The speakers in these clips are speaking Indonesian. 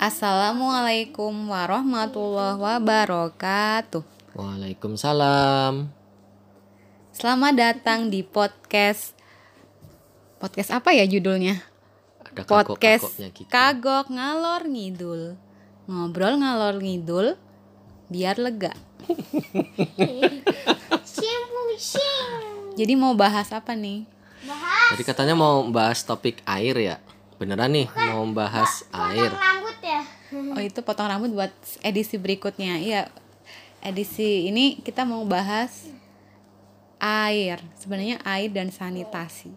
Assalamualaikum warahmatullahi wabarakatuh. Waalaikumsalam. Selamat datang di podcast podcast apa ya judulnya? Ada Podcast kagok-kagoknya gitu. Kagok Ngalor Ngidul. Ngobrol ngalor ngidul biar lega. Jadi mau bahas apa nih? Jadi katanya mau bahas topik air ya. Beneran nih mau bahas air. Oh itu potong rambut buat edisi berikutnya. Iya. Edisi ini kita mau bahas air. Sebenarnya air dan sanitasi.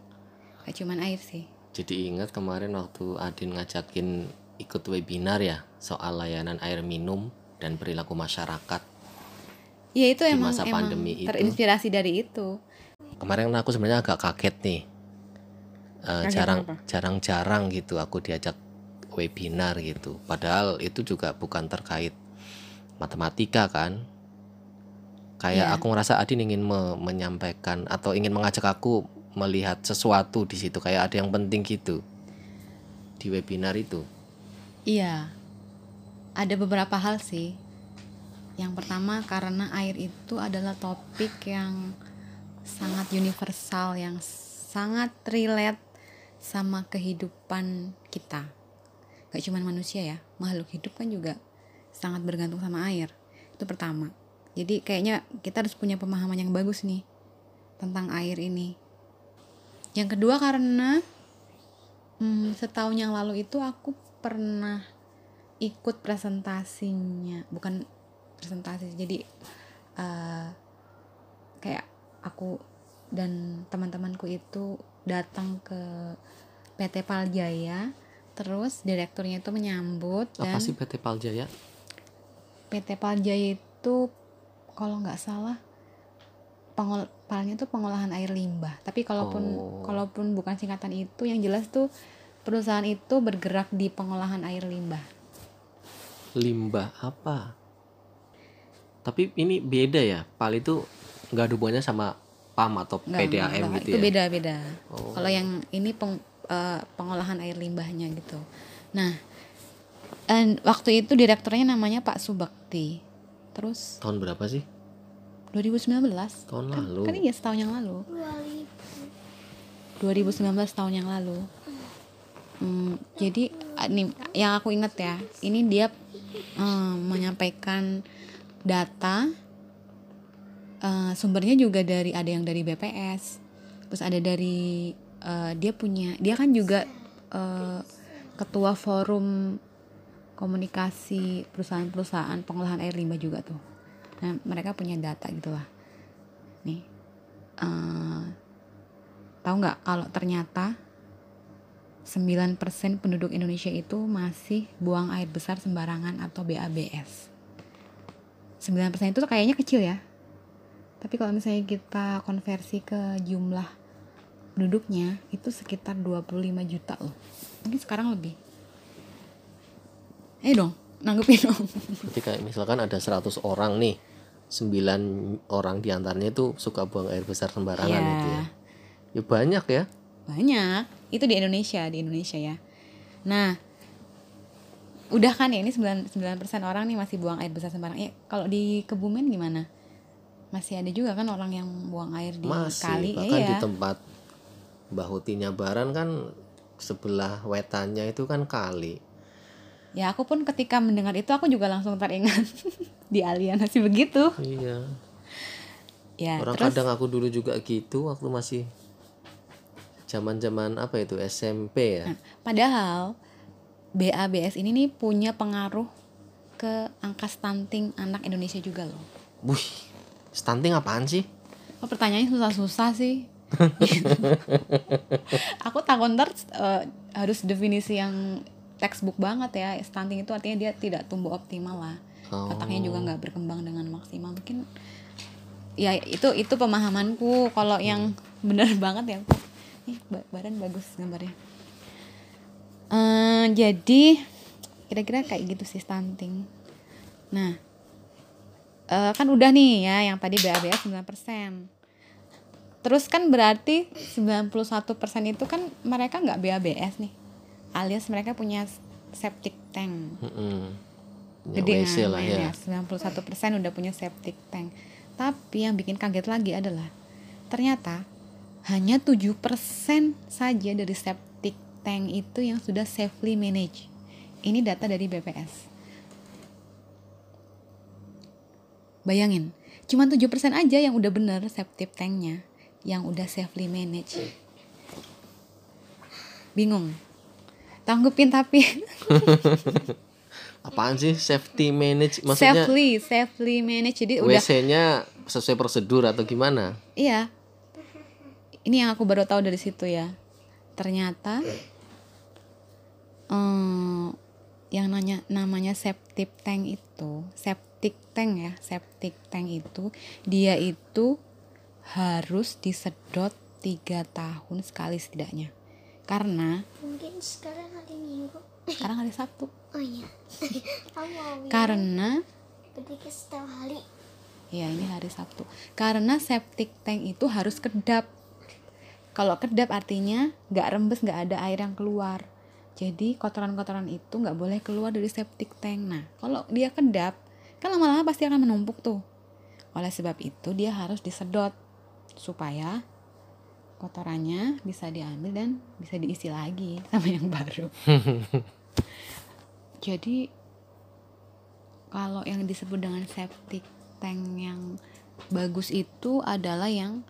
Gak cuman air sih. Jadi ingat kemarin waktu Adin ngajakin ikut webinar ya soal layanan air minum dan perilaku masyarakat. Iya itu Di emang masa emang pandemi itu. terinspirasi dari itu. Kemarin aku sebenarnya agak kaget nih. Eh, Kaget jarang jarang-jarang gitu aku diajak webinar gitu. Padahal itu juga bukan terkait matematika kan. Kayak Iya. aku ngerasa Adin ingin me- menyampaikan atau ingin mengajak aku melihat sesuatu di situ kayak ada yang penting gitu di webinar itu. Iya. Ada beberapa hal sih. Yang pertama karena air itu adalah topik yang sangat universal yang sangat relate sama kehidupan kita. Gak cuma manusia ya, makhluk hidup kan juga sangat bergantung sama air. Itu pertama. Jadi kayaknya kita harus punya pemahaman yang bagus nih tentang air ini. Yang kedua karena hmm, setahun yang lalu itu aku pernah ikut presentasinya, bukan presentasi, jadi eh, kayak aku dan teman-temanku itu datang ke PT Paljaya, terus direkturnya itu menyambut dan Apa sih PT Paljaya? PT Paljaya itu kalau nggak salah pengol palnya itu pengolahan air limbah. Tapi kalaupun Oh. kalaupun bukan singkatan itu, yang jelas tuh perusahaan itu bergerak di pengolahan air limbah. Limbah apa? Tapi ini beda ya. PAL itu nggak ada hubungannya sama PAM atau PDAM gitu itu ya. beda-beda. Oh. Kalau yang ini peng- eh, pengolahan air limbahnya gitu. Nah, dan waktu itu direkturnya namanya Pak Subakti. Terus Tahun berapa sih? 2019 Tahun kan, lalu. kan iya setahun yang lalu 2019 tahun yang lalu Hmm, jadi ah, nih yang aku ingat ya ini dia eh, menyampaikan data eh, sumbernya juga dari ada yang dari BPS terus ada dari eh, dia punya dia kan juga eh, ketua forum komunikasi perusahaan-perusahaan pengolahan air limbah juga tuh. Nah mereka punya data gitulah nih eh, tahu nggak kalau ternyata 9% penduduk Indonesia itu masih buang air besar sembarangan atau BABS 9% itu kayaknya kecil ya. Tapi kalau misalnya kita konversi ke jumlah penduduknya itu sekitar 25 juta loh. Mungkin sekarang lebih. Eh dong nanggepin dong. Jadi kayak misalkan ada 100 orang nih, 9 orang di antaranya itu suka buang air besar sembarangan Iya. gitu ya. Ya banyak ya. banyak. Itu di Indonesia di Indonesia ya. Nah udah kan ya ini 9, 9% orang nih masih buang air besar sembarang ya kalau di Kebumen gimana? Masih ada juga kan orang yang buang air di Masih kali. ya bahkan di iya tempat Mbah Huti Nyabaran kan sebelah wetannya itu kan kali. ya aku pun ketika mendengar itu aku juga langsung teringat di alianasi begitu Iya. ya Orang terus kadang aku dulu juga gitu waktu masih zaman-zaman apa itu SMP ya. Nah, padahal BABS ini nih punya pengaruh ke angka stunting anak Indonesia juga loh Wih, stunting apaan sih? Oh, pertanyaannya susah-susah sih. aku takut ntar eh, harus definisi yang textbook banget ya. Stunting itu artinya dia tidak tumbuh optimal lah. Oh. Otaknya juga nggak berkembang dengan maksimal. Mungkin ya itu itu pemahamanku. Kalau yang benar banget ya, ih ba- badan bagus gambarnya. Eh, jadi kira-kira kayak gitu sih stunting. Nah, eh, kan udah nih ya yang tadi BABS 9%. Terus kan berarti 91% itu kan mereka nggak BABS nih. Alias mereka punya septic tank Mm-mm. Ya, gede WC lah ya. ya 91% udah punya septic tank tapi yang bikin kaget lagi adalah ternyata hanya 7% saja dari septic tank itu yang sudah safely managed ini data dari BPS bayangin cuma 7% aja yang udah bener septic tanknya yang udah safely managed bingung tanggupin tapi Apaan sih safety manage? Maksudnya safely safely managed jadi udah WC-nya sesuai prosedur atau gimana? Iya. Ini yang aku baru tahu dari situ ya. Ternyata eh, yang nanya namanya septic tank itu, septic tank ya, septic tank itu dia itu harus disedot tiga tahun sekali setidaknya. Karena Mungkin sekarang hari Minggu. sekarang hari Sabtu. Oh iya. Karena berarti setiap hari. Ya ini hari Sabtu. Karena septic tank itu harus kedap. Kalau kedap artinya nggak rembes, nggak ada air yang keluar. Jadi kotoran-kotoran itu nggak boleh keluar dari septic tank. Nah kalau dia kedap, kan lama-lama pasti akan menumpuk tuh. Oleh sebab itu dia harus disedot supaya kotorannya bisa diambil dan bisa diisi lagi sama yang baru. Jadi kalau yang disebut dengan septic tank yang bagus itu adalah yang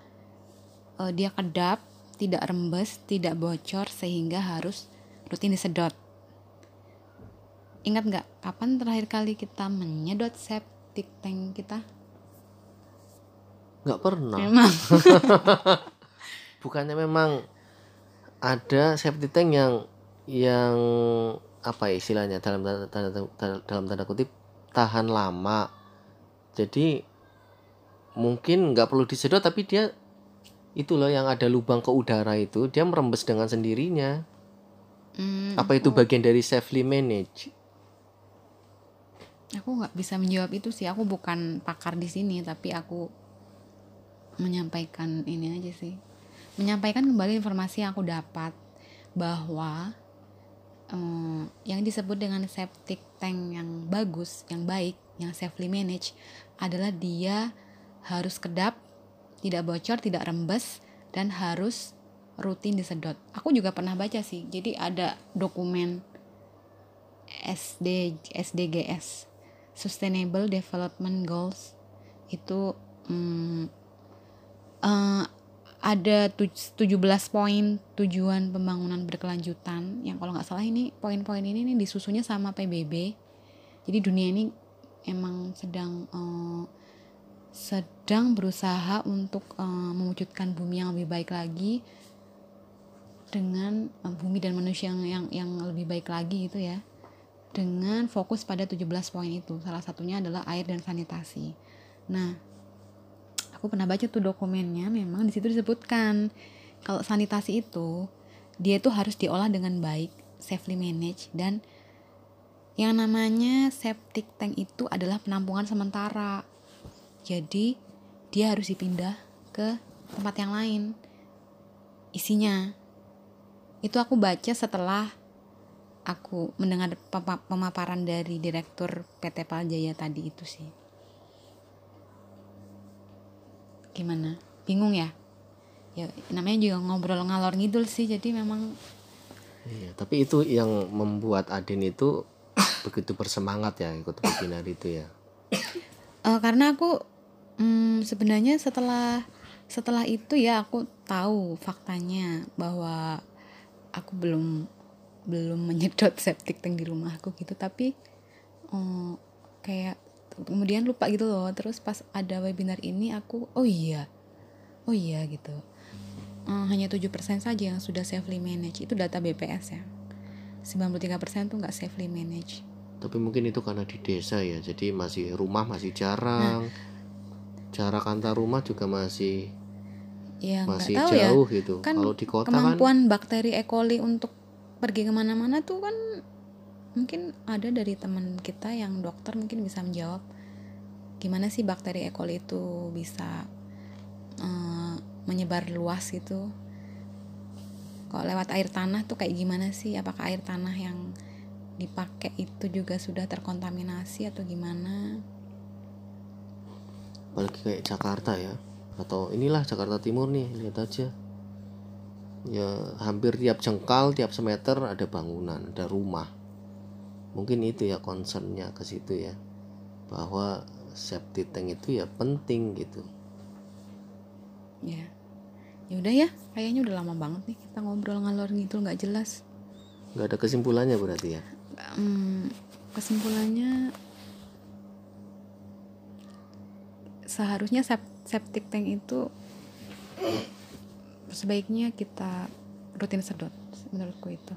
eh, dia kedap, tidak rembes, tidak bocor sehingga harus rutin disedot. Ingat nggak kapan terakhir kali kita menyedot septic tank kita? Nggak pernah. Memang Bukannya memang ada safety tank yang yang apa ya istilahnya dalam tanda, tanda, tanda- dalam tanda kutip tahan lama. Jadi mungkin nggak perlu disedot tapi dia itu loh yang ada lubang ke udara itu dia merembes dengan sendirinya. Hmm, Apa itu bagian dari safely manage? aku nggak bisa menjawab itu sih. Aku bukan pakar di sini, tapi aku menyampaikan ini aja sih. Menyampaikan kembali informasi yang aku dapat bahwa eh, yang disebut dengan septic tank yang bagus, yang baik, yang safely managed adalah dia harus kedap, tidak bocor, tidak rembes, dan harus rutin disedot. Aku juga pernah baca sih. Jadi ada dokumen SD SDGs Sustainable Development Goals itu mm, eh, ada tuj- 17 poin tujuan pembangunan berkelanjutan yang kalau nggak salah ini poin-poin ini nih disusunnya sama PBB jadi dunia ini emang sedang eh, sedang berusaha untuk eh, mewujudkan bumi yang lebih baik lagi dengan eh, bumi dan manusia yang yang, yang lebih baik lagi gitu ya dengan fokus pada 17 poin itu. Salah satunya adalah air dan sanitasi. Nah, aku pernah baca tuh dokumennya memang di situ disebutkan kalau sanitasi itu dia itu harus diolah dengan baik, safely managed dan yang namanya septic tank itu adalah penampungan sementara. Jadi dia harus dipindah ke tempat yang lain. Isinya itu aku baca setelah aku mendengar pema- pemaparan dari direktur PT Paljaya tadi itu sih. Gimana? Bingung ya? Ya namanya juga ngobrol ngalor ngidul sih jadi memang Iya, tapi itu yang membuat Adin itu begitu bersemangat ya ikut webinar itu ya. eh, karena aku mm, sebenarnya setelah setelah itu ya aku tahu faktanya bahwa aku belum belum menyedot septic tank di rumahku gitu tapi eh, kayak kemudian lupa gitu loh. Terus pas ada webinar ini aku oh iya. Oh iya gitu. Eh, hanya 7% saja yang sudah safely manage. Itu data BPS ya. 93% tuh nggak safely manage. Tapi mungkin itu karena di desa ya, jadi masih rumah masih jarang. Jarak antar rumah juga masih ya masih tahu ya. jauh gitu. kan Kalau di kota kan kemampuan bakteri E. coli untuk pergi ke mana-mana tuh kan mungkin ada dari teman kita yang dokter mungkin bisa menjawab gimana sih bakteri E. coli itu bisa eh, menyebar luas gitu? Kalau lewat air tanah tuh kayak gimana sih? Apakah air tanah yang dipakai itu juga sudah terkontaminasi atau gimana? Apalagi kayak Jakarta ya atau inilah Jakarta Timur nih lihat aja. Ya hampir tiap jengkal tiap semeter ada bangunan ada rumah mungkin itu ya concernnya ke situ ya. Bahwa safety tank itu ya penting gitu. Ya. Ya udah ya kayaknya udah lama banget nih kita ngobrol ngalor ngidul nggak jelas. Nggak ada kesimpulannya berarti ya? Hmm, kesimpulannya seharusnya sep- septic tank itu sebaiknya kita rutin sedot menurutku itu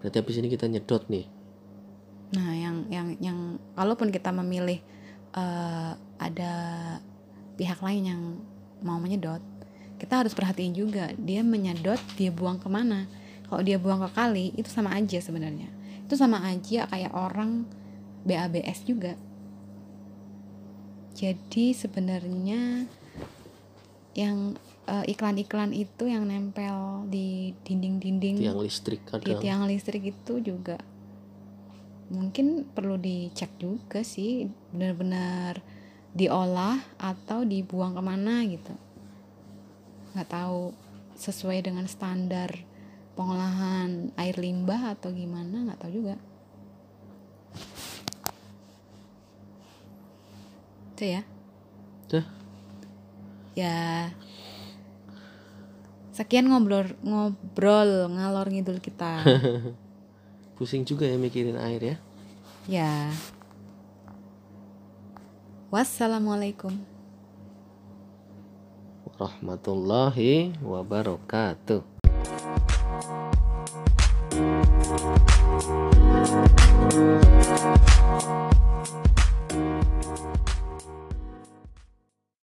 berarti habis ini kita nyedot nih. Nah yang yang yang kalaupun kita memilih eh, ada pihak lain yang mau menyedot kita harus perhatiin juga dia menyedot dia buang ke mana. Kalau dia buang ke kali itu sama aja sebenarnya. Itu sama aja kayak orang BABS juga. Jadi sebenarnya yang eh, iklan-iklan itu yang nempel di dinding-dinding. Tiang listrik di kadang tiang listrik itu juga. Mungkin perlu dicek juga sih benar-benar diolah atau dibuang ke mana gitu. Nggak tahu sesuai dengan standar pengolahan air limbah atau gimana nggak tahu juga. Itu ya? Dah. ya Sekian ngobrol ngobrol ngalor ngidul kita. Pusing juga ya mikirin air ya. Ya. Wassalamualaikum. Warahmatullahi wabarakatuh.